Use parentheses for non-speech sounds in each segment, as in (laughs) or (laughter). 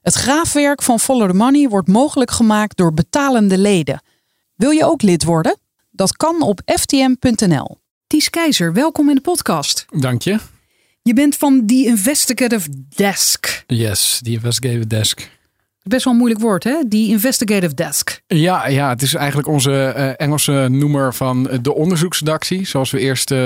Het graafwerk van Follow the Money wordt mogelijk gemaakt door betalende leden. Wil je ook lid worden? Dat kan op ftm.nl. Ties Keizer, welkom in de podcast. Dank je. Je bent van The Investigative Desk. Yes, die investigative desk. Best wel een moeilijk woord, hè? The Investigative Desk. Ja, ja, het is eigenlijk onze eh, Engelse noemer van de onderzoeksredactie, zoals we eerst eh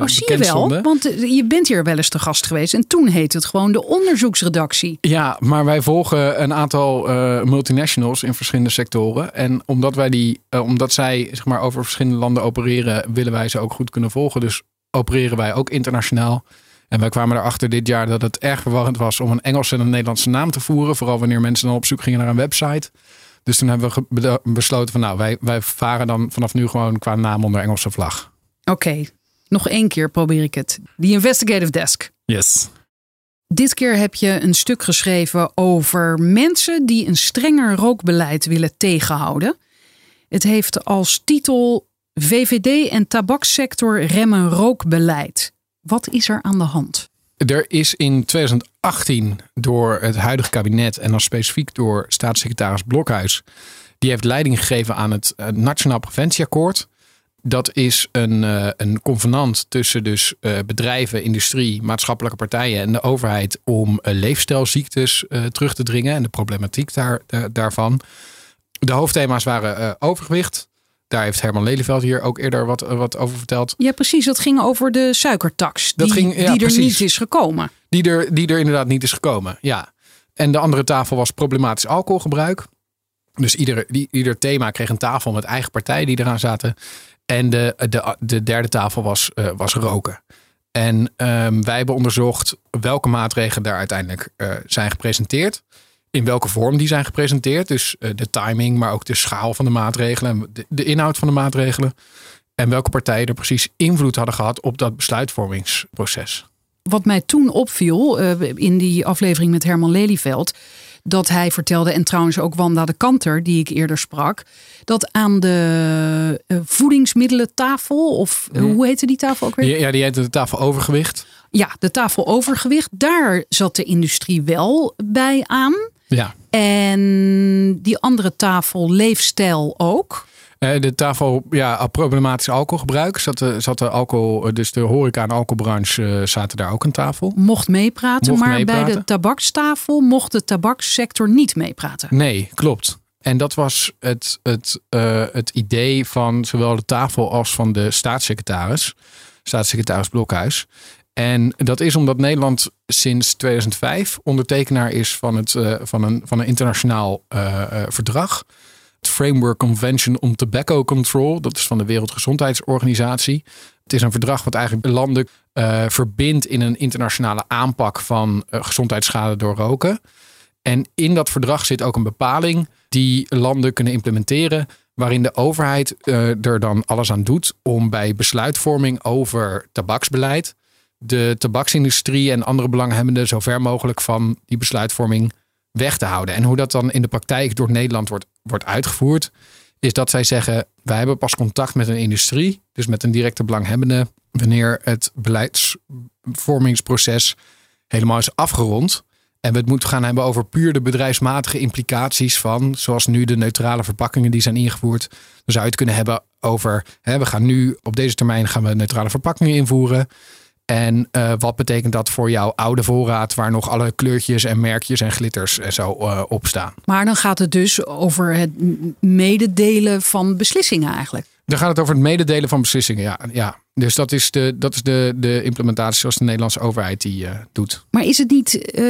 Oh, zie je wel? stonden. Want je bent hier wel eens te gast geweest. En toen heette het gewoon de onderzoeksredactie. Ja, maar wij volgen een aantal multinationals in verschillende sectoren. En omdat, wij die, omdat zij zeg maar, over verschillende landen opereren, willen wij ze ook goed kunnen volgen. Dus opereren wij ook internationaal. En wij kwamen erachter dit jaar dat het erg verwarrend was om een Engelse en een Nederlandse naam te voeren. Vooral wanneer mensen dan op zoek gingen naar een website. Dus toen hebben we besloten van nou, wij, wij varen dan vanaf nu gewoon qua naam onder Engelse vlag. Oké, nog één keer probeer ik het. The Investigative Desk. Yes. Dit keer heb je een stuk geschreven over mensen die een strenger rookbeleid willen tegenhouden. Het heeft als titel VVD en tabakssector remmen rookbeleid. Wat is er aan de hand? Er is in 2018 door het huidige kabinet en dan specifiek door staatssecretaris Blokhuis, die heeft leiding gegeven aan het eh, Nationaal Preventieakkoord. Dat is een, eh, een convenant tussen dus eh, bedrijven, industrie, maatschappelijke partijen en de overheid om eh, leefstijlziektes terug te dringen en de problematiek daar, daar- daarvan. De hoofdthema's waren overgewicht. Daar heeft Herman Lelyveld hier ook eerder wat, eh, wat over verteld. Ja, precies. Dat ging over de suikertax. Dat die, ging- ja, die er precies. niet is gekomen. Die er, die er inderdaad niet is gekomen. Ja. En de andere tafel was problematisch alcoholgebruik. Dus ieder, die, ieder thema kreeg een tafel met eigen partijen die eraan zaten. En de, de, de derde tafel was, eh, was roken. En ehm, wij hebben onderzocht welke maatregelen daar uiteindelijk eh, zijn gepresenteerd. In welke vorm die zijn gepresenteerd. Dus eh, de timing, maar ook de schaal van de maatregelen. En de, de inhoud van de maatregelen. En welke partijen er precies invloed hadden gehad op dat besluitvormingsproces. Wat mij toen opviel eh, in die aflevering met Herman Lelyveld. Dat hij vertelde, en trouwens ook Wanda de Kanter, die ik eerder sprak. Dat aan de eh, voedingsmiddelentafel, of eh, hoe heette die tafel ook weer? Ja, die heette de tafel overgewicht. Ja, de tafel overgewicht. Daar zat de industrie wel bij aan. Ja. En die andere tafel leefstijl ook. Eh, De tafel, ja, problematisch alcoholgebruik. Zat de, zat de alcohol, eh, dus de horeca en alcoholbranche eh, zaten daar ook aan tafel. Mocht meepraten, Mocht maar bij meepraten. de tabakstafel mocht de tabakssector niet meepraten. Nee, klopt. En dat was het, het, het idee van zowel de tafel als van de staatssecretaris. Staatssecretaris Blokhuis. En dat is omdat Nederland sinds 2005 ondertekenaar is van, het, eh, van, een, van een internationaal eh, eh, verdrag. Het Framework Convention on Tobacco Control. Dat is van de Wereldgezondheidsorganisatie. Het is een verdrag wat eigenlijk landen verbindt in een internationale aanpak van gezondheidsschade door roken. En in dat verdrag zit ook een bepaling die landen kunnen implementeren. Waarin de overheid er dan alles aan doet om bij besluitvorming over tabaksbeleid. De tabaksindustrie en andere belanghebbenden zo ver mogelijk van die besluitvorming weg te houden. En hoe dat dan in de praktijk door Nederland wordt, wordt uitgevoerd, is dat zij zeggen: wij hebben pas contact met een industrie, dus met een directe belanghebbende, wanneer het beleidsvormingsproces helemaal is afgerond. En we het moeten gaan hebben over puur de bedrijfsmatige implicaties van, zoals nu de neutrale verpakkingen die zijn ingevoerd. Dan zou je het kunnen hebben over, hè, we gaan nu op deze termijn gaan we neutrale verpakkingen invoeren. En eh, wat betekent dat voor jouw oude voorraad, waar nog alle kleurtjes en merkjes en glitters en zo eh, op staan? Maar dan gaat het dus over het mededelen van beslissingen eigenlijk. Dan gaat het over het mededelen van beslissingen. Ja, ja. Dus dat is, de, dat is de, de implementatie zoals de Nederlandse overheid die eh, doet. Maar is het niet eh,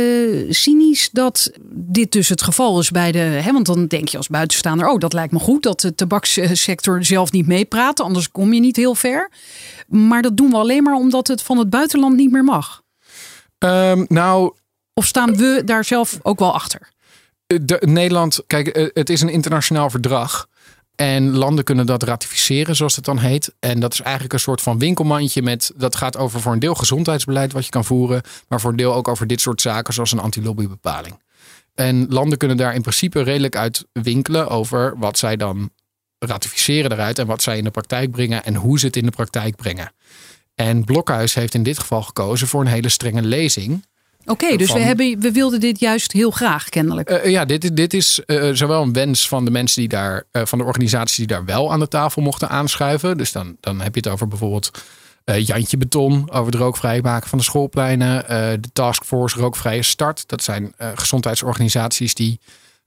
cynisch dat dit dus het geval is bij de. Hè, want dan denk je als buitenstaander: oh, dat lijkt me goed dat de tabakssector zelf niet meepraat, anders kom je niet heel ver. Maar dat doen we alleen maar omdat het van het buitenland niet meer mag. Ehm, nou, Of staan we daar zelf ook wel achter? de, Nederland, kijk, eh, het is een internationaal verdrag. En landen kunnen dat ratificeren, zoals het dan heet. En dat is eigenlijk een soort van winkelmandje met. Dat gaat over voor een deel gezondheidsbeleid wat je kan voeren. Maar voor een deel ook over dit soort zaken, zoals een antilobbybepaling. En landen kunnen daar in principe redelijk uit winkelen over wat zij dan ratificeren eruit. En wat zij in de praktijk brengen en hoe ze het in de praktijk brengen. En Blokhuis heeft in dit geval gekozen voor een hele strenge lezing. Oké, dus van- we, hebben, we wilden dit juist heel graag, kennelijk. Eh, ja, dit, dit is eh, zowel een wens van de mensen die daar, eh, van de organisaties die daar wel aan de tafel mochten aanschuiven. Dus dan, dan heb je het over bijvoorbeeld eh, Jantje Beton, over het rookvrij maken van de schoolpleinen. eh, de Taskforce Rookvrije Start. Dat zijn eh, gezondheidsorganisaties die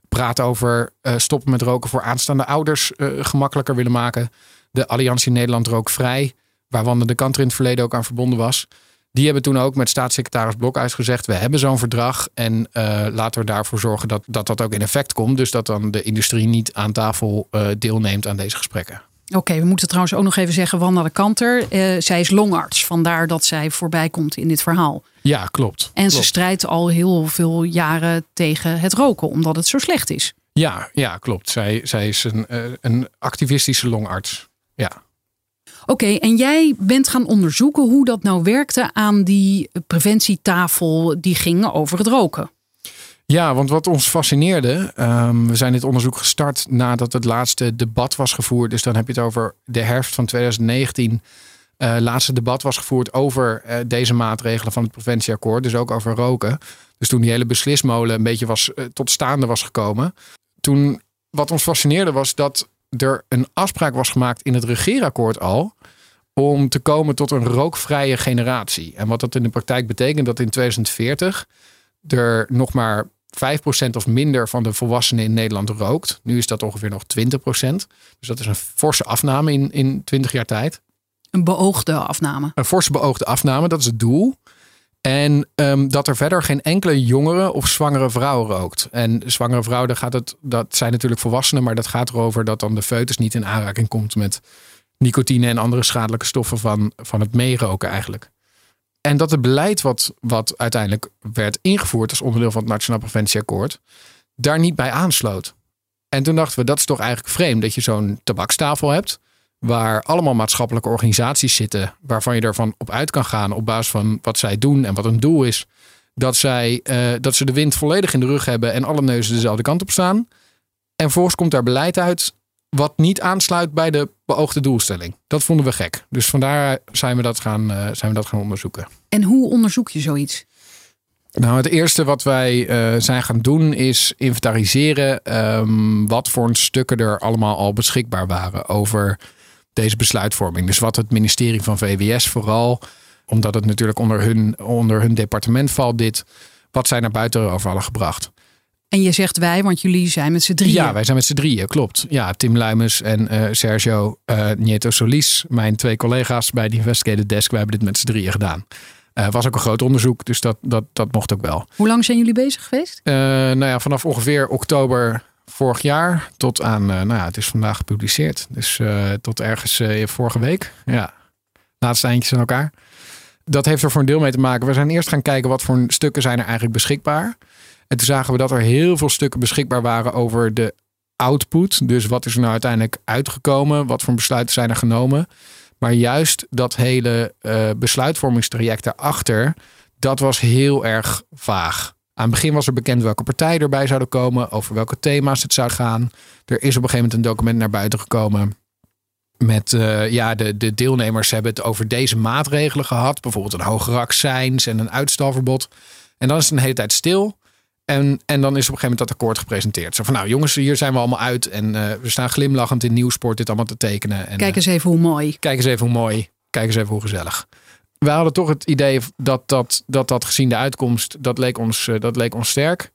praten over eh, stoppen met roken voor aanstaande ouders eh, gemakkelijker willen maken. De Alliantie Nederland Rookvrij, waar Wanda de Kanter in het verleden ook aan verbonden was. Die hebben toen ook met staatssecretaris Blokhuis gezegd: we hebben zo'n verdrag en eh, laten we daarvoor zorgen dat, dat dat ook in effect komt. Dus dat dan de industrie niet aan tafel deelneemt aan deze gesprekken. Oké, we moeten trouwens ook nog even zeggen, Wanda de Kanter, eh, zij is longarts. Vandaar dat zij voorbij komt in dit verhaal. Ja, klopt. En ze strijdt al heel veel jaren tegen het roken, omdat het zo slecht is. Ja, ja, klopt. Zij, zij is een, eh, een activistische longarts. Ja. Oké, en jij bent gaan onderzoeken hoe dat nou werkte aan die preventietafel die ging over het roken. Ja, want wat ons fascineerde, ehm, we zijn dit onderzoek gestart nadat het laatste debat was gevoerd. Dus dan heb je het over de herfst van 2019. eh laatste debat was gevoerd over eh, deze maatregelen van het preventieakkoord. Dus ook over roken. Dus toen die hele beslismolen een beetje was, eh, tot staande was gekomen. Toen, wat ons fascineerde was dat er een afspraak was gemaakt in het regeerakkoord al. Om te komen tot een rookvrije generatie. En wat dat in de praktijk betekent dat in 2040 er nog maar 5% of minder van de volwassenen in Nederland rookt. Nu is dat ongeveer nog 20%. Dus dat is een forse afname in, in 20 jaar tijd. Een beoogde afname. Een forse beoogde afname, dat is het doel. En ehm, dat er verder geen enkele jongere of zwangere vrouw rookt. En zwangere vrouw, daar gaat het, dat zijn natuurlijk volwassenen, maar dat gaat erover dat dan de foetus niet in aanraking komt met nicotine en andere schadelijke stoffen van, van het meeroken eigenlijk. En dat het beleid wat, wat uiteindelijk werd ingevoerd als onderdeel van het Nationaal Preventieakkoord, daar niet bij aansloot. En toen dachten we, dat is toch eigenlijk vreemd dat je zo'n tabakstafel hebt, waar allemaal maatschappelijke organisaties zitten, waarvan je ervan op uit kan gaan op basis van wat zij doen en wat hun doel is. Dat, zij, eh, dat ze de wind volledig in de rug hebben en alle neuzen dezelfde kant op staan. En vervolgens komt daar beleid uit wat niet aansluit bij de beoogde doelstelling. Dat vonden we gek. Dus vandaar zijn we dat gaan, eh, zijn we dat gaan onderzoeken. En hoe onderzoek je zoiets? Nou, het eerste wat wij eh, zijn gaan doen is inventariseren ehm, wat voor stukken er allemaal al beschikbaar waren over deze besluitvorming. Dus wat het ministerie van VWS vooral, omdat het natuurlijk onder hun, onder hun departement valt dit, wat zij naar buiten over hadden gebracht. En je zegt wij, want jullie zijn met z'n drieën. Ja, wij zijn met z'n drieën, klopt. Ja, Tim Luimers en eh, Sergio eh Nieto Solis, mijn twee collega's bij de Investigative Desk, wij hebben dit met z'n drieën gedaan. Het was ook een groot onderzoek, dus dat, dat, dat mocht ook wel. Hoe lang zijn jullie bezig geweest? Eh, nou ja, vanaf ongeveer oktober vorig jaar tot aan, eh, nou ja, het is vandaag gepubliceerd. Dus eh, tot ergens eh, vorige week. Ja, laatste eindjes aan elkaar. Dat heeft er voor een deel mee te maken. We zijn eerst gaan kijken wat voor stukken zijn er eigenlijk beschikbaar. En toen zagen we dat er heel veel stukken beschikbaar waren over de output. Dus wat is er nou uiteindelijk uitgekomen? Wat voor besluiten zijn er genomen? Maar juist dat hele eh, besluitvormingstraject daarachter, dat was heel erg vaag. Aan het begin was er bekend welke partijen erbij zouden komen, over welke thema's het zou gaan. Er is op een gegeven moment een document naar buiten gekomen. Met eh, ja, de, de deelnemers hebben het over deze maatregelen gehad. Bijvoorbeeld een hogere accijns en een uitstalverbod. En dan is het een hele tijd stil. En, en dan is op een gegeven moment dat akkoord gepresenteerd. Zo van nou jongens, hier zijn we allemaal uit. En eh, we staan glimlachend in Nieuwsport dit allemaal te tekenen. En, Kijk eens even hoe mooi. Kijk eens even hoe mooi. Kijk eens even hoe gezellig. We hadden toch het idee dat dat, dat, dat gezien de uitkomst, dat leek ons, eh, dat leek ons sterk.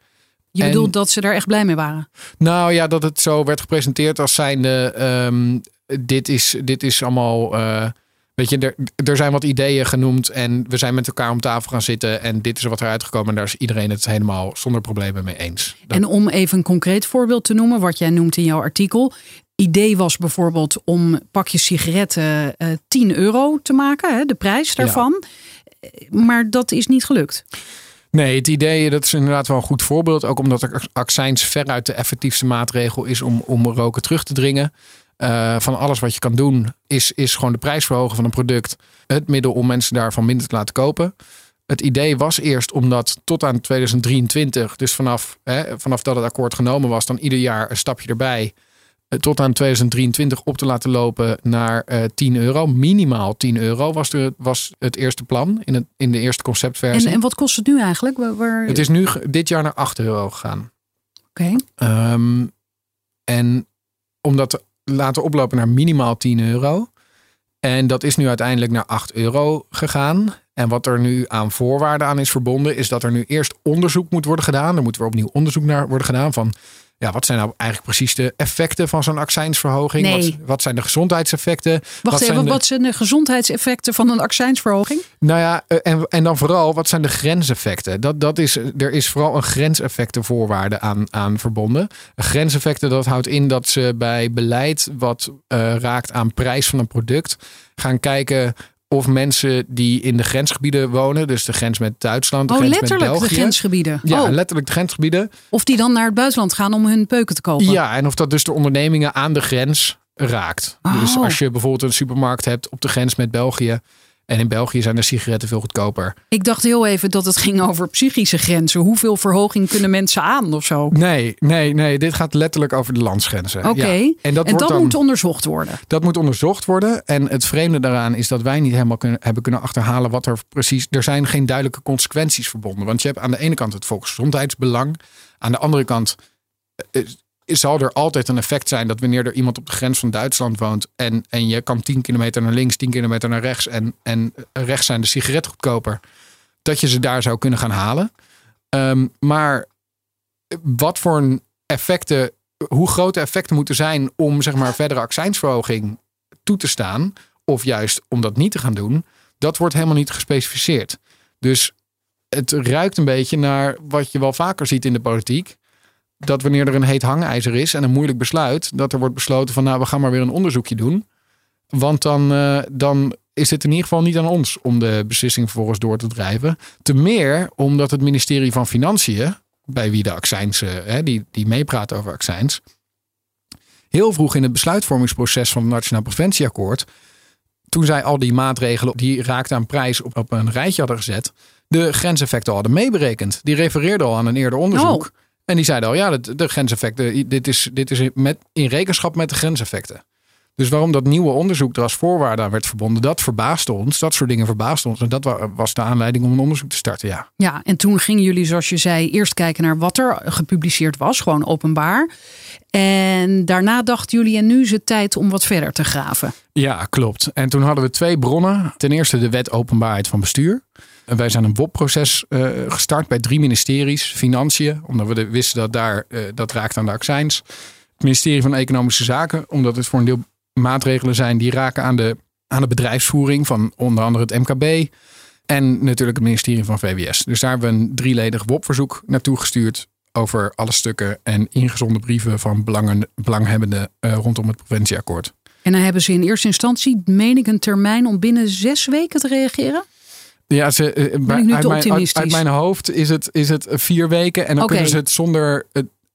Je En- bedoelt dat ze daar echt blij mee waren. Nou ja, dat het zo werd gepresenteerd als zijnde, ehm, dit, is, dit is allemaal, eh, weet je, er, er zijn wat ideeën genoemd en we zijn met elkaar om tafel gaan zitten en dit is wat eruit gekomen en daar is iedereen het helemaal zonder problemen mee eens. En om even een concreet voorbeeld te noemen, wat jij noemt in jouw artikel. Idee was bijvoorbeeld om pakjes sigaretten eh 10 euro te maken, hè, de prijs daarvan. Eh, Maar dat is niet gelukt. Nee, het idee, dat is inderdaad wel een goed voorbeeld. Ook omdat de accijns veruit de effectiefste maatregel is om, om roken terug te dringen. Uh, van alles wat je kan doen, is, is gewoon de prijs verhogen van een product. Het middel om mensen daarvan minder te laten kopen. Het idee was eerst om dat tot aan 2023, dus vanaf, hè, vanaf dat het akkoord genomen was, dan ieder jaar een stapje erbij. Eh, tot aan 2023 op te laten lopen naar uh, 10 euro. Minimaal 10 euro was, de, was het eerste plan in, het, in de eerste conceptversie. En, en wat kost het nu eigenlijk? Waar... Het is nu dit jaar naar 8 euro gegaan. Oké. Okay. Um, en om dat te laten oplopen naar minimaal 10 euro. En dat is nu uiteindelijk naar 8 euro gegaan. En wat er nu aan voorwaarden aan is verbonden, is dat er nu eerst onderzoek moet worden gedaan. Er moet weer opnieuw onderzoek naar worden gedaan van ja, wat zijn nou eigenlijk precies de effecten van zo'n accijnsverhoging? Nee. Wat, wat, zijn de gezondheidseffecten? Wacht wat even, zijn de... wat zijn de gezondheidseffecten van een accijnsverhoging? Nou ja, eh, en, en dan vooral, wat zijn de grenseffecten? Dat, dat is, er is vooral een grenseffectenvoorwaarde aan, aan verbonden. Grenseffecten, dat houdt in dat ze bij beleid wat uh, raakt aan prijs van een product gaan kijken of mensen die in de grensgebieden wonen, dus de grens met Duitsland, de oh, grens letterlijk met België. de grensgebieden. Ja, oh. letterlijk de grensgebieden. Of die dan naar het buitenland gaan om hun peuken te kopen. Ja, en of dat dus de ondernemingen aan de grens raakt. Oh. Dus als je bijvoorbeeld een supermarkt hebt op de grens met België. En in België zijn de sigaretten veel goedkoper. Ik dacht heel even dat het ging over psychische grenzen. Hoeveel verhoging kunnen mensen aan of zo? Nee, nee, nee. Dit gaat letterlijk over de landsgrenzen. Oké. Ja. En dat, wordt dan, moet onderzocht worden. Dat moet onderzocht worden. En het vreemde daaraan is dat wij niet helemaal kunnen, hebben kunnen achterhalen wat er precies. Er zijn geen duidelijke consequenties verbonden. Want je hebt aan de ene kant het volksgezondheidsbelang. Aan de andere kant eh, zal er altijd een effect zijn dat wanneer er iemand op de grens van Duitsland woont en, en je kan 10 kilometer naar links, 10 kilometer naar rechts en, en rechts zijn de sigaretten goedkoper, dat je ze daar zou kunnen gaan halen. Um, maar wat voor effecten, hoe grote effecten moeten zijn om zeg maar verdere accijnsverhoging toe te staan, of juist om dat niet te gaan doen, dat wordt helemaal niet gespecificeerd. Dus het ruikt een beetje naar wat je wel vaker ziet in de politiek dat wanneer er een heet hangijzer is en een moeilijk besluit, dat er wordt besloten van nou, we gaan maar weer een onderzoekje doen. Want dan, uh, dan is het in ieder geval niet aan ons om de beslissing vervolgens door te drijven. Te meer omdat het ministerie van Financiën, bij wie de accijns, uh, die, die meepraat over accijns, heel vroeg in het besluitvormingsproces van het Nationaal Preventieakkoord, toen zij al die maatregelen die raakten aan prijs op, op een rijtje hadden gezet, de grenseffecten hadden meeberekend. Die refereerden al aan een eerder onderzoek. Oh. En die zeiden al, ja, de, de grenseffecten, dit is, dit is met, in rekenschap met de grenseffecten. Dus waarom dat nieuwe onderzoek er als voorwaarde aan werd verbonden, dat verbaasde ons. Dat soort dingen verbaasden ons. En dat was de aanleiding om een onderzoek te starten, ja. Ja, en toen gingen jullie, zoals je zei, eerst kijken naar wat er gepubliceerd was, gewoon openbaar. En daarna dachten jullie, en nu is het tijd om wat verder te graven. Ja, klopt. En toen hadden we twee bronnen. Ten eerste de wet openbaarheid van bestuur. En wij zijn een WOP-proces uh, gestart bij drie ministeries. Financiën, omdat we wisten dat daar uh, dat raakt aan de accijns. Het ministerie van Economische Zaken, omdat het voor een deel maatregelen zijn die raken aan de, aan de bedrijfsvoering van onder andere het MKB. En natuurlijk het ministerie van VWS. Dus daar hebben we een drieledig WOP-verzoek naartoe gestuurd over alle stukken en ingezonden brieven van belangen, belanghebbenden rondom het preventieakkoord. En dan hebben ze in eerste instantie, meen ik, een termijn om binnen zes weken te reageren? Ja, ze, ben ik nu uit, te mijn, uit, uit, mijn hoofd is het, is het vier weken. En dan kunnen ze het zonder,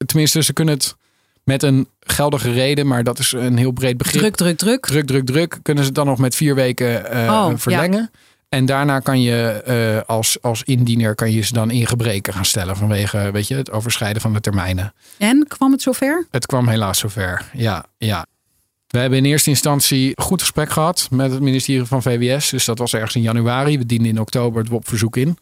tenminste ze kunnen het met een geldige reden, maar dat is een heel breed begrip. Druk, druk, druk. Druk, druk, druk. Kunnen ze het dan nog met vier weken uh, Oh, verlengen. En daarna kan je uh, als, als indiener kan je ze dan in gebreken gaan stellen vanwege weet je, het overschrijden van de termijnen. En kwam het zover? Het kwam helaas zover. Ja, ja. We hebben in eerste instantie goed gesprek gehad met het ministerie van VWS. Dus dat was ergens in januari. We dienden in oktober het WOP-verzoek in.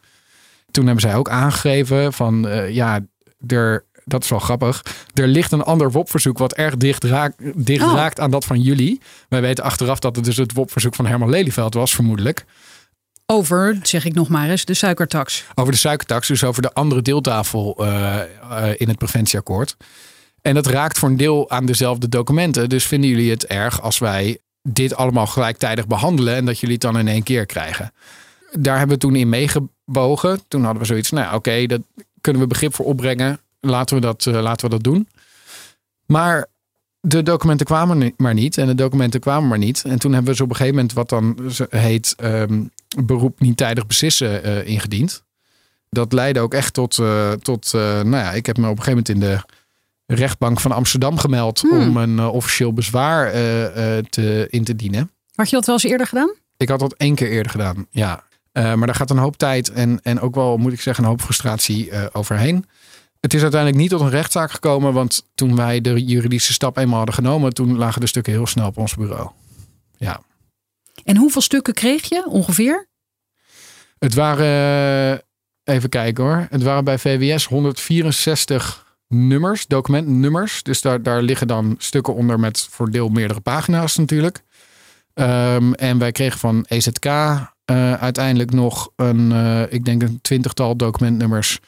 Toen hebben zij ook aangegeven van uh, ja, er, dat is wel grappig. Er ligt een ander WOP-verzoek wat erg dicht, raakt, dicht Oh. raakt aan dat van jullie. Wij weten achteraf dat het dus het WOP-verzoek van Herman Lelyveld was, vermoedelijk. Over, zeg ik nog maar eens, de suikertax. Over de suikertax, dus over de andere deeltafel uh, uh, in het preventieakkoord. En dat raakt voor een deel aan dezelfde documenten. Dus vinden jullie het erg als wij dit allemaal gelijktijdig behandelen en dat jullie het dan in één keer krijgen? Daar hebben we toen in meegebogen. Toen hadden we zoiets, nou oké, okay, dat kunnen we begrip voor opbrengen. Laten we dat, uh, laten we dat doen. Maar de documenten kwamen maar niet. En de documenten kwamen maar niet. En toen hebben we zo op een gegeven moment wat dan heet um, beroep niet tijdig beslissen uh, ingediend. dat leidde ook echt tot, uh, tot nou ja, ik heb me op een gegeven moment in de rechtbank van Amsterdam gemeld Hmm. om een uh, officieel bezwaar te, in te dienen. Had je dat wel eens eerder gedaan? Ik had dat één keer eerder gedaan, ja. maar daar gaat een hoop tijd en, en ook wel, moet ik zeggen, een hoop frustratie overheen. Het is uiteindelijk niet tot een rechtszaak gekomen, want toen wij de juridische stap eenmaal hadden genomen, toen lagen de stukken heel snel op ons bureau. Ja. En hoeveel stukken kreeg je ongeveer? Het waren, even kijken hoor, het waren bij VWS 164 nummers, documentnummers. Dus daar, daar liggen dan stukken onder met voor deel meerdere pagina's natuurlijk. Um, en wij kregen van EZK uh, uiteindelijk nog een, uh, ik denk een twintigtal documentnummers.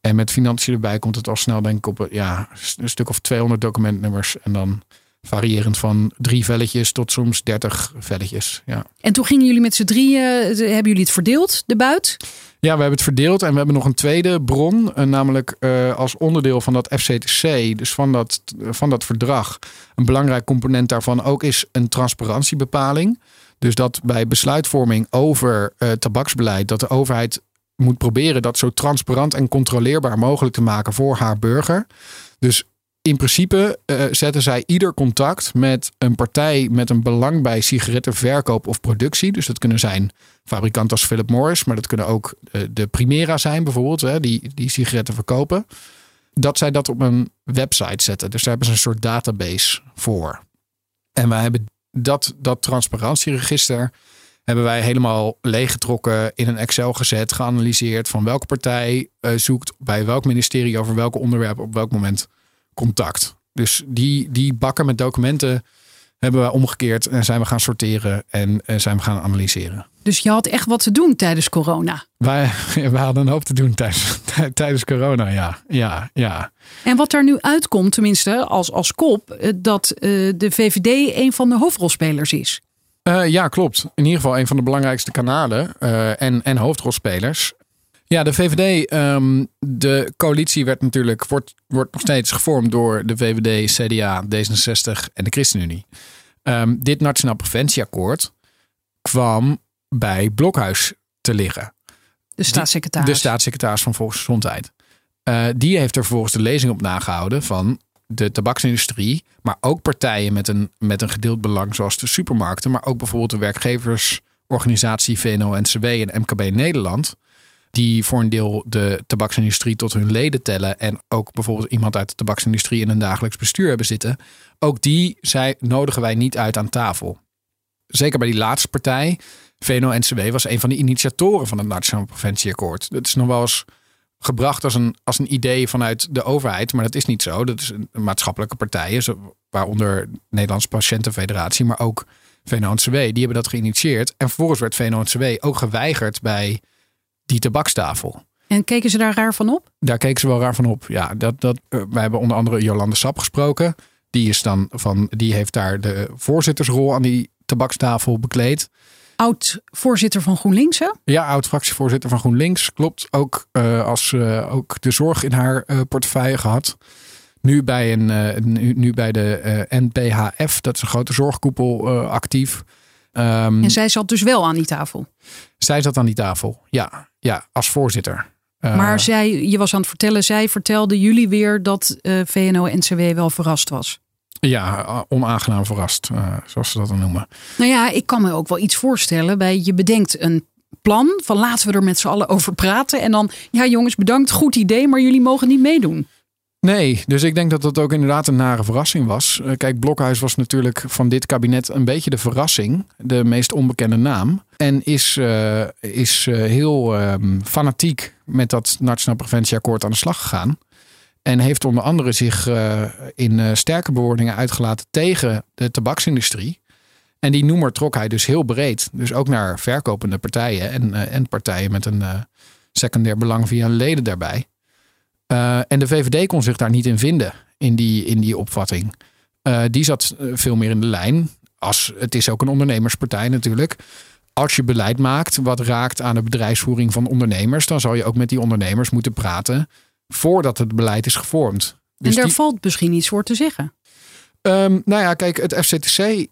En met financiën erbij komt het al snel denk ik op ja, een stuk of 200 documentnummers. En dan variërend van drie velletjes tot soms dertig velletjes. Ja. En toen gingen jullie met z'n drieën, hebben jullie het verdeeld, de buit? Ja, we hebben het verdeeld en we hebben nog een tweede bron. Namelijk uh, als onderdeel van dat FCTC, dus van dat, van dat verdrag. Een belangrijk component daarvan ook is een transparantiebepaling. Dus dat bij besluitvorming over uh, tabaksbeleid, dat de overheid moet proberen dat zo transparant en controleerbaar mogelijk te maken voor haar burger. Dus in principe uh, zetten zij ieder contact met een partij met een belang bij sigarettenverkoop of productie. Dus dat kunnen zijn fabrikanten als Philip Morris, maar dat kunnen ook uh, de Primera zijn bijvoorbeeld, hè, die, die sigaretten verkopen. Dat zij dat op een website zetten. Dus daar hebben ze een soort database voor. En wij hebben dat, dat transparantieregister hebben wij helemaal leeggetrokken, in een Excel gezet, geanalyseerd van welke partij uh, zoekt bij welk ministerie over welke onderwerpen op welk moment contact. Dus die, die bakken met documenten hebben we omgekeerd en zijn we gaan sorteren en, en zijn we gaan analyseren. Dus je had echt wat te doen tijdens corona? Wij, (laughs) hadden een hoop te doen tijdens, (laughs) tijdens corona, ja. ja, ja. En wat daar nu uitkomt, tenminste als, als kop, dat uh, de VVD een van de hoofdrolspelers is. Uh, ja, klopt. In ieder geval een van de belangrijkste kanalen uh, en, en hoofdrolspelers. Ja, de VVD, um, de coalitie werd natuurlijk, wordt, wordt nog steeds gevormd door de VVD, CDA, D66 en de ChristenUnie. Um, dit Nationaal Preventieakkoord kwam bij Blokhuis te liggen. De staatssecretaris. De staatssecretaris van Volksgezondheid. Uh, die heeft er volgens de lezing op nagehouden van de tabaksindustrie, maar ook partijen met een, met een gedeeld belang, zoals de supermarkten, maar ook bijvoorbeeld de werkgeversorganisatie VNO-NCW en MKB Nederland, die voor een deel de tabaksindustrie tot hun leden tellen en ook bijvoorbeeld iemand uit de tabaksindustrie in een dagelijks bestuur hebben zitten. Ook die zij, nodigen wij niet uit aan tafel. Zeker bij die laatste partij, VNO-NCW, was een van de initiatoren van het Nationaal Preventieakkoord. Dat is nog wel eens gebracht als een, als een idee vanuit de overheid, maar dat is niet zo. Dat is een maatschappelijke partijen, waaronder Nederlandse Patiëntenfederatie, maar ook VNO-NCW, die hebben dat geïnitieerd. En vervolgens werd VNO-NCW ook geweigerd bij die tabakstafel. En keken ze daar raar van op? Daar keken ze wel raar van op. Ja, dat, dat, uh, wij hebben onder andere Jolande Sap gesproken. Die, is dan van, die heeft daar de voorzittersrol aan die tabakstafel bekleed. Oud voorzitter van GroenLinks, hè? Ja, oud fractievoorzitter van GroenLinks. Klopt. Ook uh, als uh, ook de zorg in haar portefeuille gehad. Nu bij, een, nu, nu, bij de NPHF, dat is een grote zorgkoepel, actief. Um, en zij zat dus wel aan die tafel? Zij zat aan die tafel, ja. Ja, als voorzitter. Maar zij, je was aan het vertellen, zij vertelde jullie weer dat VNO-NCW wel verrast was. Ja, onaangenaam verrast, uh, zoals ze dat dan noemen. Nou ja, ik kan me ook wel iets voorstellen bij je bedenkt een plan van laten we er met z'n allen over praten. En dan, ja jongens, bedankt, goed idee, maar jullie mogen niet meedoen. Nee, dus ik denk dat dat ook inderdaad een nare verrassing was. Kijk, Blokhuis was natuurlijk van dit kabinet een beetje de verrassing. De meest onbekende naam. En is, uh, is uh, heel um, fanatiek met dat Nationaal Preventieakkoord aan de slag gegaan. En heeft onder andere zich in sterke bewoordingen uitgelaten tegen de tabaksindustrie. En die noemer trok hij dus heel breed. Dus ook naar verkopende partijen en, en partijen met een secundair belang via leden daarbij. En de VVD kon zich daar niet in vinden, in die, in die opvatting. die zat veel meer in de lijn. Als, het is ook een ondernemerspartij natuurlijk. Als je beleid maakt wat raakt aan de bedrijfsvoering van ondernemers, dan zal je ook met die ondernemers moeten praten voordat het beleid is gevormd. Dus en daar die, valt misschien iets voor te zeggen. Um, nou ja, kijk, het FCTC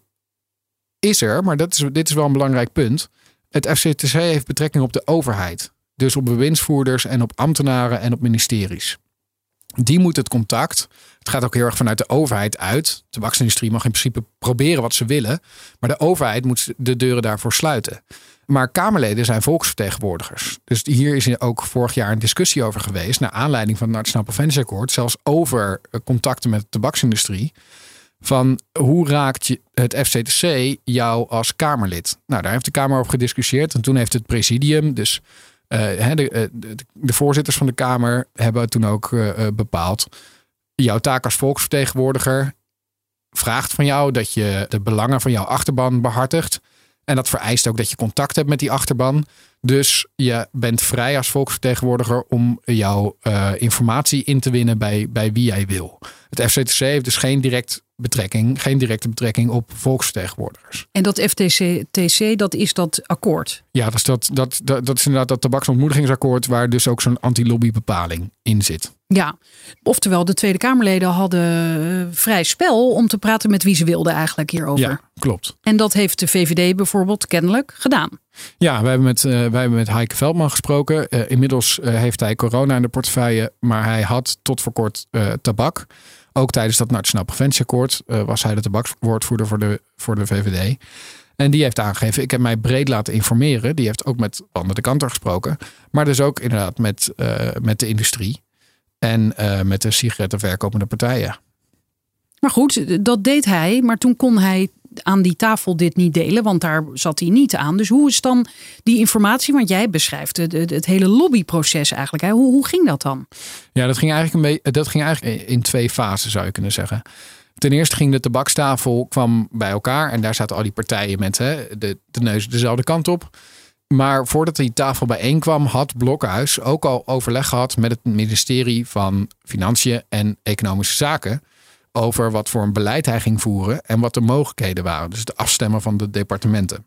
is er, maar dat is, dit is wel een belangrijk punt. Het FCTC heeft betrekking op de overheid. Dus op bewindsvoerders en op ambtenaren en op ministeries. Die moet het contact. Het gaat ook heel erg vanuit de overheid uit. De tabaksindustrie mag in principe proberen wat ze willen. Maar de overheid moet de deuren daarvoor sluiten. Maar Kamerleden zijn volksvertegenwoordigers. Dus hier is ook vorig jaar een discussie over geweest. Naar aanleiding van het Nationaal Preventieakkoord. Zelfs over eh, contacten met de tabaksindustrie. Van hoe raakt je het FCTC jou als Kamerlid? Nou, daar heeft de Kamer over gediscussieerd. En toen heeft het presidium, dus de, de, de, voorzitters van de Kamer, hebben toen ook uh, bepaald. Jouw taak als volksvertegenwoordiger vraagt van jou dat je de belangen van jouw achterban behartigt. En dat vereist ook dat je contact hebt met die achterban. Dus je bent vrij als volksvertegenwoordiger om jouw uh, informatie in te winnen bij, bij wie jij wil. Het FCTC heeft dus geen direct betrekking, geen directe betrekking op volksvertegenwoordigers. En dat FTC, dat is dat akkoord? Ja, dat is, dat, dat, dat, dat is inderdaad dat tabaksontmoedigingsakkoord waar dus ook zo'n anti-lobbybepaling in zit. Ja, oftewel de Tweede Kamerleden hadden eh, vrij spel om te praten met wie ze wilden eigenlijk hierover. Ja, klopt. En dat heeft de VVD bijvoorbeeld kennelijk gedaan. Ja, wij hebben met, wij hebben met Heike Veldman gesproken. Uh, inmiddels heeft hij corona in de portefeuille, maar hij had tot voor kort tabak. Ook tijdens dat Nationaal Preventieakkoord was hij de tabakswoordvoerder voor de, voor de VVD. En die heeft aangegeven, ik heb mij breed laten informeren. Die heeft ook met Wander de gesproken. Maar dus ook inderdaad met, met de industrie. En met de sigarettenverkopende partijen. Maar goed, dat deed hij. Maar toen kon hij aan die tafel dit niet delen, want daar zat hij niet aan. Dus hoe is dan die informatie, want jij beschrijft het, het, hele lobbyproces eigenlijk. Hoe, hoe ging dat dan? Ja, dat ging, eigenlijk een dat ging eigenlijk in twee fasen zou je kunnen zeggen. Ten eerste ging de tabakstafel kwam bij elkaar en daar zaten al die partijen met hè, de, de neus dezelfde kant op. Maar voordat die tafel bijeenkwam, had Blokhuis ook al overleg gehad met het ministerie van Financiën en Economische Zaken. Over wat voor een beleid hij ging voeren en wat de mogelijkheden waren. Dus de afstemmen van de departementen.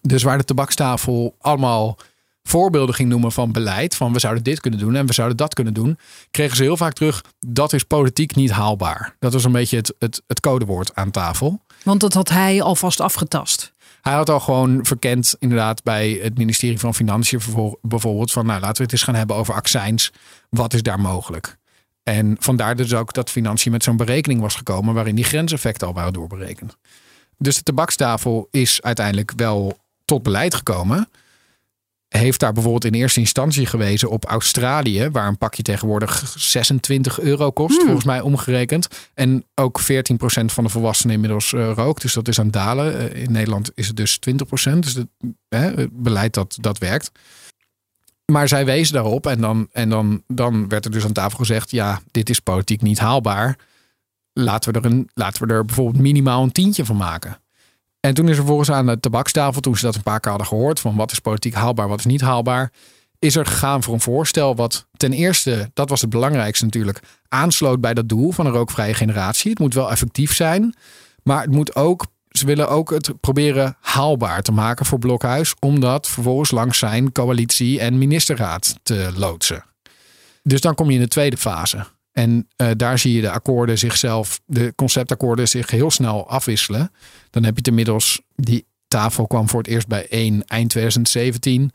Dus waar de tabakstafel allemaal voorbeelden ging noemen van beleid. Van we zouden dit kunnen doen en we zouden dat kunnen doen. Kregen ze heel vaak terug, dat is politiek niet haalbaar. Dat was een beetje het, het, het codewoord aan tafel. Want dat had hij alvast afgetast. Hij had al gewoon verkend, inderdaad, bij het ministerie van Financiën bijvoorbeeld, van nou laten we het eens gaan hebben over accijns. Wat is daar mogelijk? En vandaar dus ook dat Financiën met zo'n berekening was gekomen waarin die grenseffecten al waren doorberekend. Dus de tabakstafel is uiteindelijk wel tot beleid gekomen heeft daar bijvoorbeeld in eerste instantie gewezen op Australië, waar een pakje tegenwoordig 26 euro kost, hmm. volgens mij omgerekend. En ook 14% van de volwassenen inmiddels uh, rookt. Dus dat is aan het dalen. Eh, in Nederland is het dus 20%. Dus het, het beleid dat, dat werkt. Maar zij wezen daarop en, dan, en dan, dan werd er dus aan tafel gezegd: ja, dit is politiek niet haalbaar. Laten we er, een, laten we er bijvoorbeeld minimaal een tientje van maken. En toen is er volgens aan de tabakstafel, toen ze dat een paar keer hadden gehoord, van wat is politiek haalbaar, wat is niet haalbaar, is er gegaan voor een voorstel wat ten eerste, dat was het belangrijkste natuurlijk, aansloot bij dat doel van een rookvrije generatie. Het moet wel effectief zijn, maar het moet ook, ze willen ook het proberen haalbaar te maken voor Blokhuis, om dat vervolgens langs zijn coalitie en ministerraad te loodsen. Dus dan kom je in de tweede fase. En uh, daar zie je de akkoorden zichzelf, de conceptakkoorden zich heel snel afwisselen. Dan heb je het inmiddels, die tafel kwam voor het eerst bij 1 eind 2017.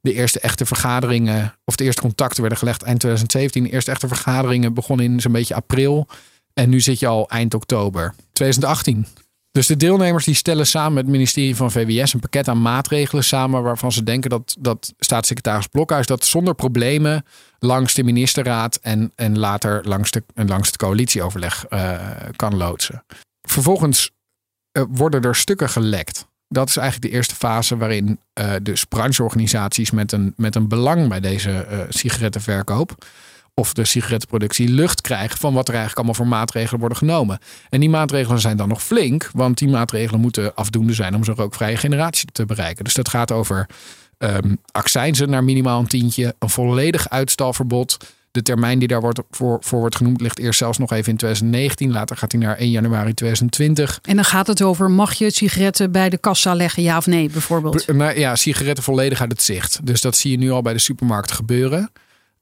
De eerste echte vergaderingen, of de eerste contacten werden gelegd eind 2017. De eerste echte vergaderingen begonnen in zo'n beetje april. En nu zit je al eind oktober 2018. Dus de deelnemers die stellen samen met het ministerie van VWS een pakket aan maatregelen samen waarvan ze denken dat, dat staatssecretaris Blokhuis dat zonder problemen langs de ministerraad en, en later langs, de, langs het coalitieoverleg uh, kan loodsen. Vervolgens uh, worden er stukken gelekt. Dat is eigenlijk de eerste fase waarin uh, dus brancheorganisaties met een, met een belang bij deze sigarettenverkoop of de sigarettenproductie lucht krijgt van wat er eigenlijk allemaal voor maatregelen worden genomen. En die maatregelen zijn dan nog flink, want die maatregelen moeten afdoende zijn om zo'n rookvrije generatie te bereiken. Dus dat gaat over um, accijnzen naar minimaal een tientje, een volledig uitstalverbod. De termijn die daar wordt voor, voor wordt genoemd ligt eerst zelfs nog even in 2019. Later gaat hij naar 1 januari 2020. En dan gaat het over, mag je sigaretten bij de kassa leggen, ja of nee bijvoorbeeld? Maar ja, sigaretten volledig uit het zicht. Dus dat zie je nu al bij de supermarkt gebeuren.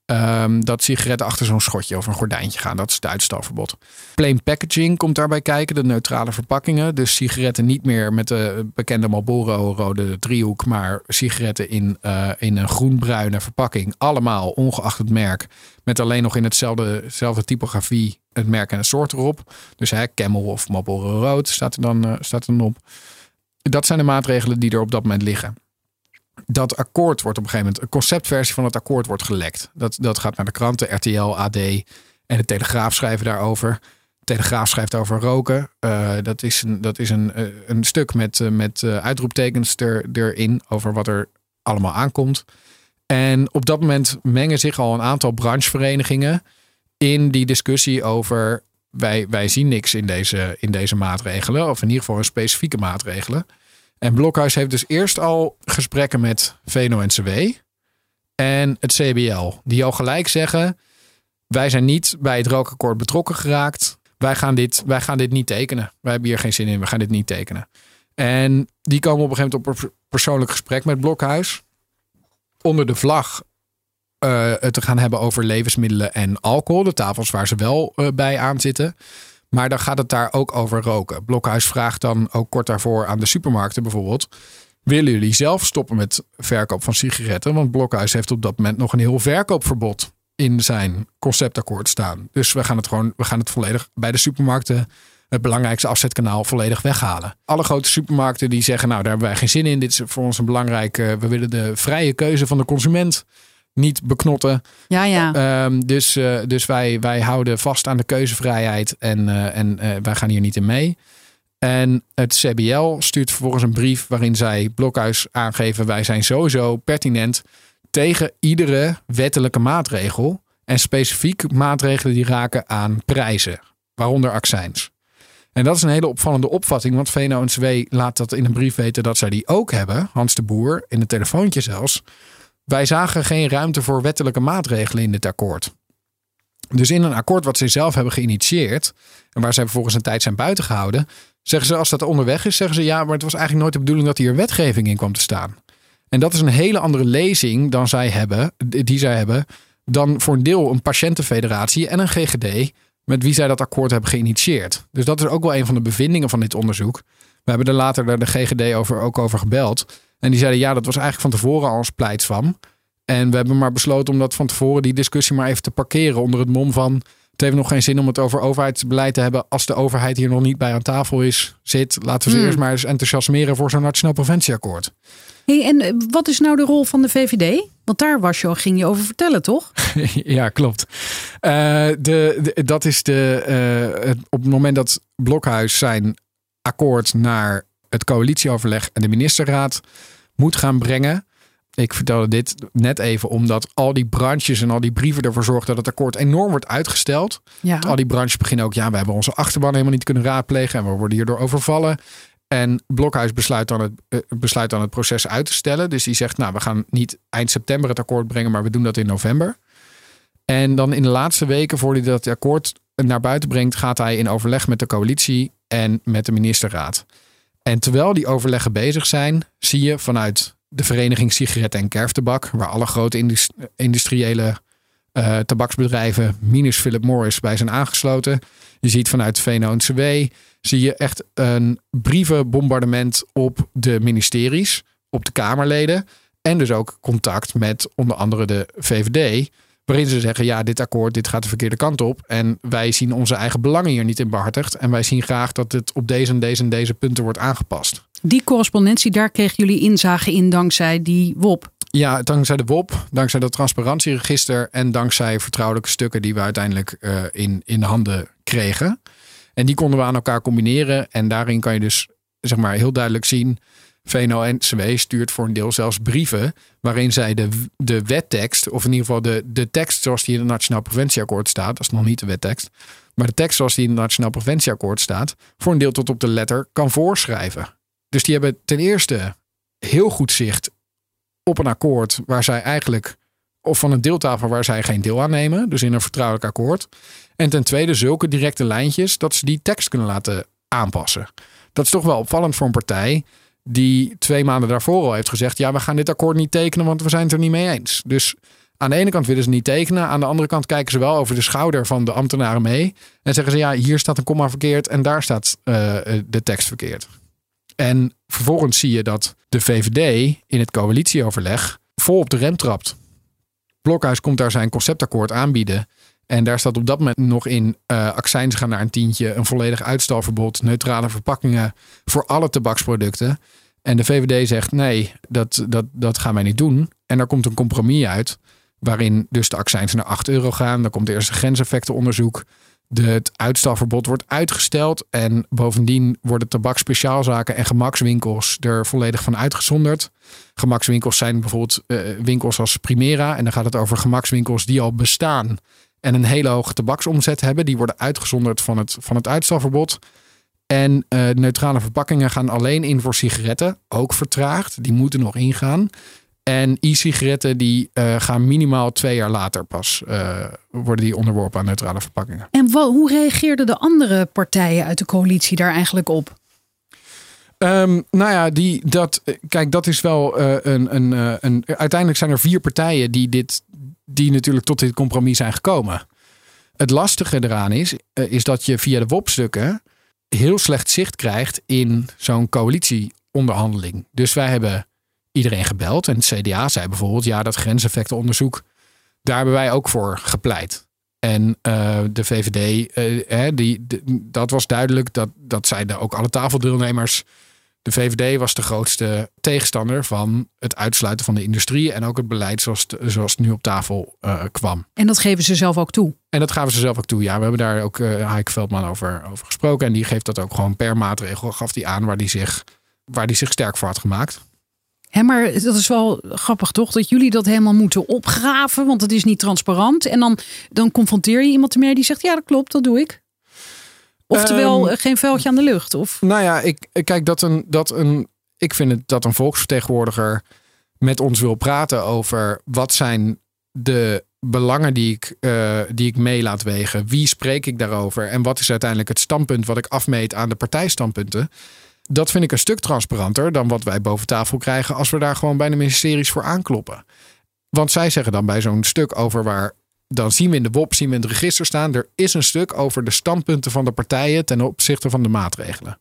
Ehm, dat sigaretten achter zo'n schotje of een gordijntje gaan. Dat is het uitstalverbod. Plain packaging komt daarbij kijken, de neutrale verpakkingen. Dus sigaretten niet meer met de bekende Marlboro rode driehoek, maar sigaretten in, uh, in een groenbruine verpakking. Allemaal, ongeacht het merk, met alleen nog in hetzelfde, typografie het merk en het soort erop. Dus hè, Camel of Marlboro rood staat er dan, uh, staat er dan op. Dat zijn de maatregelen die er op dat moment liggen dat akkoord wordt op een gegeven moment, een conceptversie van het akkoord wordt gelekt. Dat, dat gaat naar de kranten, RTL, AD en de Telegraaf schrijven daarover. De Telegraaf schrijft over roken. Uh, dat is een, dat is een, eh, een stuk met, uh, met uitroeptekens er, erin over wat er allemaal aankomt. En op dat moment mengen zich al een aantal brancheverenigingen in die discussie over wij, wij zien niks in deze, in deze maatregelen, of in ieder geval een specifieke maatregelen. En Blokhuis heeft dus eerst al gesprekken met VNO-NCW en het CBL. Die al gelijk zeggen, wij zijn niet bij het rookakkoord betrokken geraakt. Wij gaan, dit, wij gaan dit niet tekenen. Wij hebben hier geen zin in, we gaan dit niet tekenen. En die komen op een gegeven moment op een persoonlijk gesprek met Blokhuis. Onder de vlag uh, te gaan hebben over levensmiddelen en alcohol. De tafels waar ze wel uh, bij aan zitten. Maar dan gaat het daar ook over roken. Blokhuis vraagt dan ook kort daarvoor aan de supermarkten bijvoorbeeld. Willen jullie zelf stoppen met verkoop van sigaretten? Want Blokhuis heeft op dat moment nog een heel verkoopverbod in zijn conceptakkoord staan. Dus we gaan het gewoon, we gaan het volledig bij de supermarkten het belangrijkste afzetkanaal volledig weghalen. Alle grote supermarkten die zeggen, nou daar hebben wij geen zin in. Dit is voor ons een belangrijke, we willen de vrije keuze van de consument niet beknotten. Ja, ja. Ehm, dus uh, dus wij, wij houden vast aan de keuzevrijheid en, uh, en uh, wij gaan hier niet in mee. En het CBL stuurt vervolgens een brief waarin zij Blokhuis aangeven: wij zijn sowieso pertinent tegen iedere wettelijke maatregel. En specifiek maatregelen die raken aan prijzen, waaronder accijns. En dat is een hele opvallende opvatting, want VNO-NCW laat dat in een brief weten dat zij die ook hebben. Hans de Boer, in een telefoontje zelfs. Wij zagen geen ruimte voor wettelijke maatregelen in dit akkoord. Dus in een akkoord wat ze zelf hebben geïnitieerd en waar zij vervolgens een tijd zijn buitengehouden, zeggen ze als dat onderweg is, zeggen ze ja, maar het was eigenlijk nooit de bedoeling dat hier wetgeving in kwam te staan. En dat is een hele andere lezing dan zij hebben, die zij hebben, dan voor een deel een patiëntenfederatie en een GGD met wie zij dat akkoord hebben geïnitieerd. Dus dat is ook wel een van de bevindingen van dit onderzoek. We hebben er later de GGD over, ook over gebeld. En die zeiden ja, dat was eigenlijk van tevoren al een van. En we hebben maar besloten om dat van tevoren die discussie maar even te parkeren onder het mom van het heeft nog geen zin om het over overheidsbeleid te hebben als de overheid hier nog niet bij aan tafel is, zit. Laten we ze hmm. eerst maar eens enthousiasmeren voor zo'n nationaal preventieakkoord. Hey, en eh, wat is nou de rol van de VVD? Want daar was je, ging je over vertellen, toch? (laughs) ja, klopt. Uh, de, dat is de, uh, het, op het moment dat Blokhuis zijn akkoord naar het coalitieoverleg en de ministerraad moet gaan brengen. Ik vertelde dit net even omdat al die branches en al die brieven ervoor zorgen dat het akkoord enorm wordt uitgesteld. Ja. Al die branches beginnen ook, ja, we hebben onze achterban helemaal niet kunnen raadplegen en we worden hierdoor overvallen. En Blokhuis besluit dan, het, uh, besluit dan het proces uit te stellen. Dus die zegt, nou, we gaan niet eind september het akkoord brengen, maar we doen dat in november. En dan in de laatste weken, voordat hij dat akkoord naar buiten brengt, gaat hij in overleg met de coalitie en met de ministerraad. En terwijl die overleggen bezig zijn, zie je vanuit de vereniging Sigaretten en Kerftabak, waar alle grote industriële uh, tabaksbedrijven, minus Philip Morris, bij zijn aangesloten. Je ziet vanuit VNO-NCW, zie je echt een brievenbombardement op de ministeries, op de Kamerleden. En dus ook contact met onder andere de VVD. Waarin ze zeggen, ja, dit akkoord, dit gaat de verkeerde kant op. En wij zien onze eigen belangen hier niet in behartigd. En wij zien graag dat het op deze en deze en deze punten wordt aangepast. Die correspondentie, daar kregen jullie inzage in dankzij die WOP. Ja, dankzij de WOP, dankzij dat transparantieregister en dankzij vertrouwelijke stukken die we uiteindelijk uh, in, in handen kregen. En die konden we aan elkaar combineren. En daarin kan je dus zeg maar heel duidelijk zien VNO-NCW stuurt voor een deel zelfs brieven waarin zij de, de wettekst, of in ieder geval de, de tekst zoals die in het Nationaal Preventieakkoord staat, dat is nog niet de wettekst, maar de tekst zoals die in het Nationaal Preventieakkoord staat, voor een deel tot op de letter kan voorschrijven. Dus die hebben ten eerste heel goed zicht op een akkoord waar zij eigenlijk, of van een deeltafel waar zij geen deel aan nemen, dus in een vertrouwelijk akkoord. En ten tweede zulke directe lijntjes dat ze die tekst kunnen laten aanpassen. Dat is toch wel opvallend voor een partij die twee maanden daarvoor al heeft gezegd: ja, we gaan dit akkoord niet tekenen, want we zijn het er niet mee eens. Dus Aan de ene kant willen ze niet tekenen. Aan de andere kant kijken ze wel over de schouder van de ambtenaren mee. En zeggen ze, ja, hier staat een komma verkeerd en daar staat uh, de tekst verkeerd. En vervolgens zie je dat de VVD in het coalitieoverleg vol op de rem trapt. Blokhuis komt daar zijn conceptakkoord aanbieden. En daar staat op dat moment nog in uh, accijns gaan naar een tientje, een volledig uitstalverbod, neutrale verpakkingen voor alle tabaksproducten. En de VVD zegt nee, dat, dat, dat gaan wij niet doen. En daar komt een compromis uit, waarin dus de accijns naar 8 euro gaan. Dan komt eerst een grenseffectenonderzoek. De, het uitstalverbod wordt uitgesteld. En bovendien worden tabakspeciaalzaken en gemakswinkels er volledig van uitgezonderd. Gemakswinkels zijn bijvoorbeeld uh, winkels als Primera. En dan gaat het over gemakswinkels die al bestaan en een hele hoge tabaksomzet hebben. Die worden uitgezonderd van het, van het uitstalverbod. En uh, neutrale verpakkingen gaan alleen in voor sigaretten, ook vertraagd. Die moeten nog ingaan. En e-sigaretten die uh, gaan minimaal twee jaar later pas uh, worden die onderworpen aan neutrale verpakkingen. En hoe reageerden de andere partijen uit de coalitie daar eigenlijk op? Um, nou ja, die, dat, kijk, dat is wel uh, een, een, een. Uiteindelijk zijn er vier partijen die, dit, die natuurlijk tot dit compromis zijn gekomen. Het lastige eraan is, is dat je via de WOP-stukken heel slecht zicht krijgt in zo'n coalitieonderhandeling. Dus wij hebben iedereen gebeld. En het CDA zei bijvoorbeeld, ja, dat grenseffectenonderzoek, daar hebben wij ook voor gepleit. En uh, de VVD, uh, die, dat was duidelijk, dat, dat zeiden ook alle tafeldeelnemers. De VVD was de grootste tegenstander van het uitsluiten van de industrie en ook het beleid zoals, zoals het nu op tafel uh, kwam. En dat geven ze zelf ook toe? En dat gaven ze zelf ook toe. Ja, we hebben daar ook uh, Heike Veldman over, over gesproken. En die geeft dat ook gewoon per maatregel, gaf die aan waar die zich, waar die zich sterk voor had gemaakt. Hè, maar dat is wel grappig toch? Dat jullie dat helemaal moeten opgraven, want het is niet transparant. En dan, dan confronteer je iemand ermee die zegt, ja dat klopt, dat doe ik. Oftewel, um, geen vuiltje aan de lucht? Of? Nou ja, ik kijk dat een, dat een. Ik vind het dat een volksvertegenwoordiger met ons wil praten over wat zijn de belangen die ik, uh, die ik mee laat wegen. Wie spreek ik daarover? En wat is uiteindelijk het standpunt wat ik afmeet aan de partijstandpunten? Dat vind ik een stuk transparanter dan wat wij boven tafel krijgen als we daar gewoon bij de ministeries voor aankloppen. Want zij zeggen dan bij zo'n stuk over waar dan zien we in de WOP, zien we in het register staan. Er is een stuk over de standpunten van de partijen ten opzichte van de maatregelen.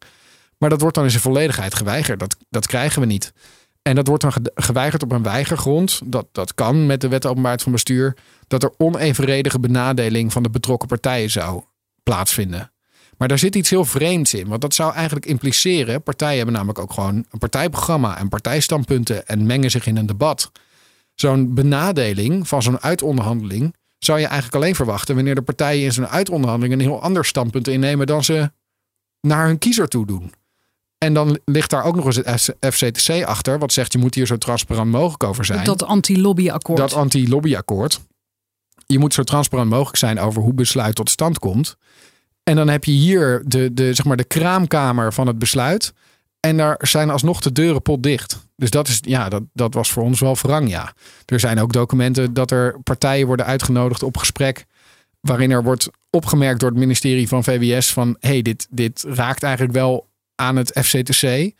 Maar dat wordt dan in zijn volledigheid geweigerd. Dat, dat krijgen we niet. En dat wordt dan geweigerd op een weigergrond. Dat, dat kan met de wet openbaarheid van bestuur. Dat er onevenredige benadeling van de betrokken partijen zou plaatsvinden. Maar daar zit iets heel vreemds in. Want dat zou eigenlijk impliceren. Partijen hebben namelijk ook gewoon een partijprogramma en partijstandpunten. En mengen zich in een debat. Zo'n benadeling van zo'n uitonderhandeling zou je eigenlijk alleen verwachten wanneer de partijen in zo'n uitonderhandeling een heel ander standpunt innemen dan ze naar hun kiezer toe doen. En dan ligt daar ook nog eens het FCTC achter, wat zegt je moet hier zo transparant mogelijk over zijn. Dat anti-lobbyakkoord. Dat anti-lobbyakkoord. Je moet zo transparant mogelijk zijn over hoe besluit tot stand komt. En dan heb je hier de, de, zeg maar de kraamkamer van het besluit. En daar zijn alsnog de deuren potdicht. Dus dat, is, ja, dat, dat was voor ons wel verrang, ja. Er zijn ook documenten dat er partijen worden uitgenodigd op gesprek. waarin er wordt opgemerkt door het ministerie van VWS van... hey, dit, dit raakt eigenlijk wel aan het FCTC.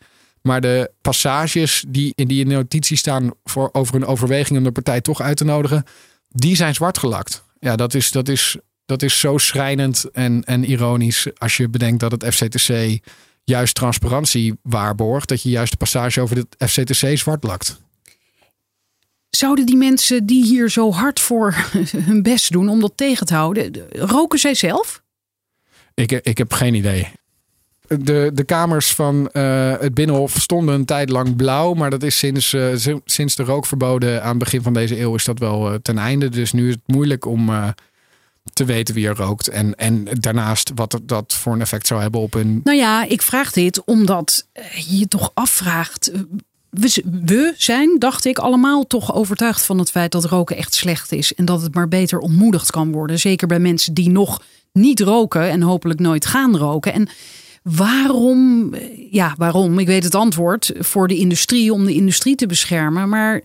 Maar de passages die in die notitie staan voor, over een overweging om de partij toch uit te nodigen... die zijn zwart gelakt. Ja, dat is, dat is, dat is zo schrijnend en, en ironisch als je bedenkt dat het FCTC juist transparantie waarborgt. Dat je juist de passage over het FCTC zwart lakt. Zouden die mensen die hier zo hard voor (laughs) hun best doen om dat tegen te houden, roken zij zelf? Ik, ik heb geen idee. De, de kamers van uh, het Binnenhof stonden een tijd lang blauw. Maar dat is sinds, uh, sinds de rookverboden aan het begin van deze eeuw is dat wel uh, ten einde. Dus nu is het moeilijk om te weten wie er rookt. En, en daarnaast wat dat voor een effect zou hebben op hun. Nou ja, ik vraag dit omdat je je toch afvraagt. We, we zijn, dacht ik, allemaal toch overtuigd van het feit dat roken echt slecht is. En dat het maar beter ontmoedigd kan worden. Zeker bij mensen die nog niet roken en hopelijk nooit gaan roken. En waarom, ja, waarom? Ik weet het antwoord. Voor de industrie, om de industrie te beschermen. Maar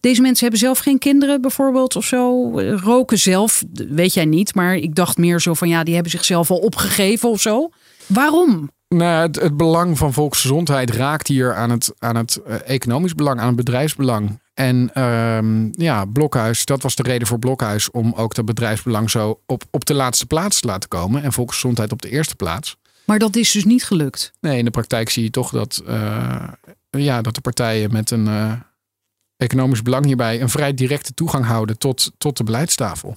deze mensen hebben zelf geen kinderen bijvoorbeeld of zo. Roken zelf, weet jij niet. Maar ik dacht meer zo van ja, die hebben zichzelf al opgegeven of zo. Waarom? Nou, het, het belang van volksgezondheid raakt hier aan het, aan het uh, economisch belang, aan het bedrijfsbelang. En ehm, ja, Blokhuis, dat was de reden voor Blokhuis om ook dat bedrijfsbelang zo op, op de laatste plaats te laten komen. En volksgezondheid op de eerste plaats. Maar dat is dus niet gelukt. Nee, in de praktijk zie je toch dat, uh, ja, dat de partijen met een uh, economisch belang hierbij een vrij directe toegang houden tot, tot de beleidstafel.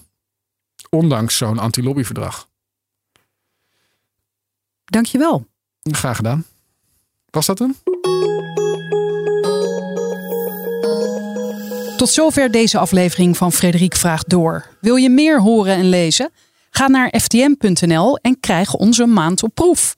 Ondanks zo'n anti-lobbyverdrag. Dankjewel. Graag gedaan. Was dat hem? Tot zover deze aflevering van Frederik Vraagt Door. Wil je meer horen en lezen? Ga naar ftm.nl en krijg onze maand op proef.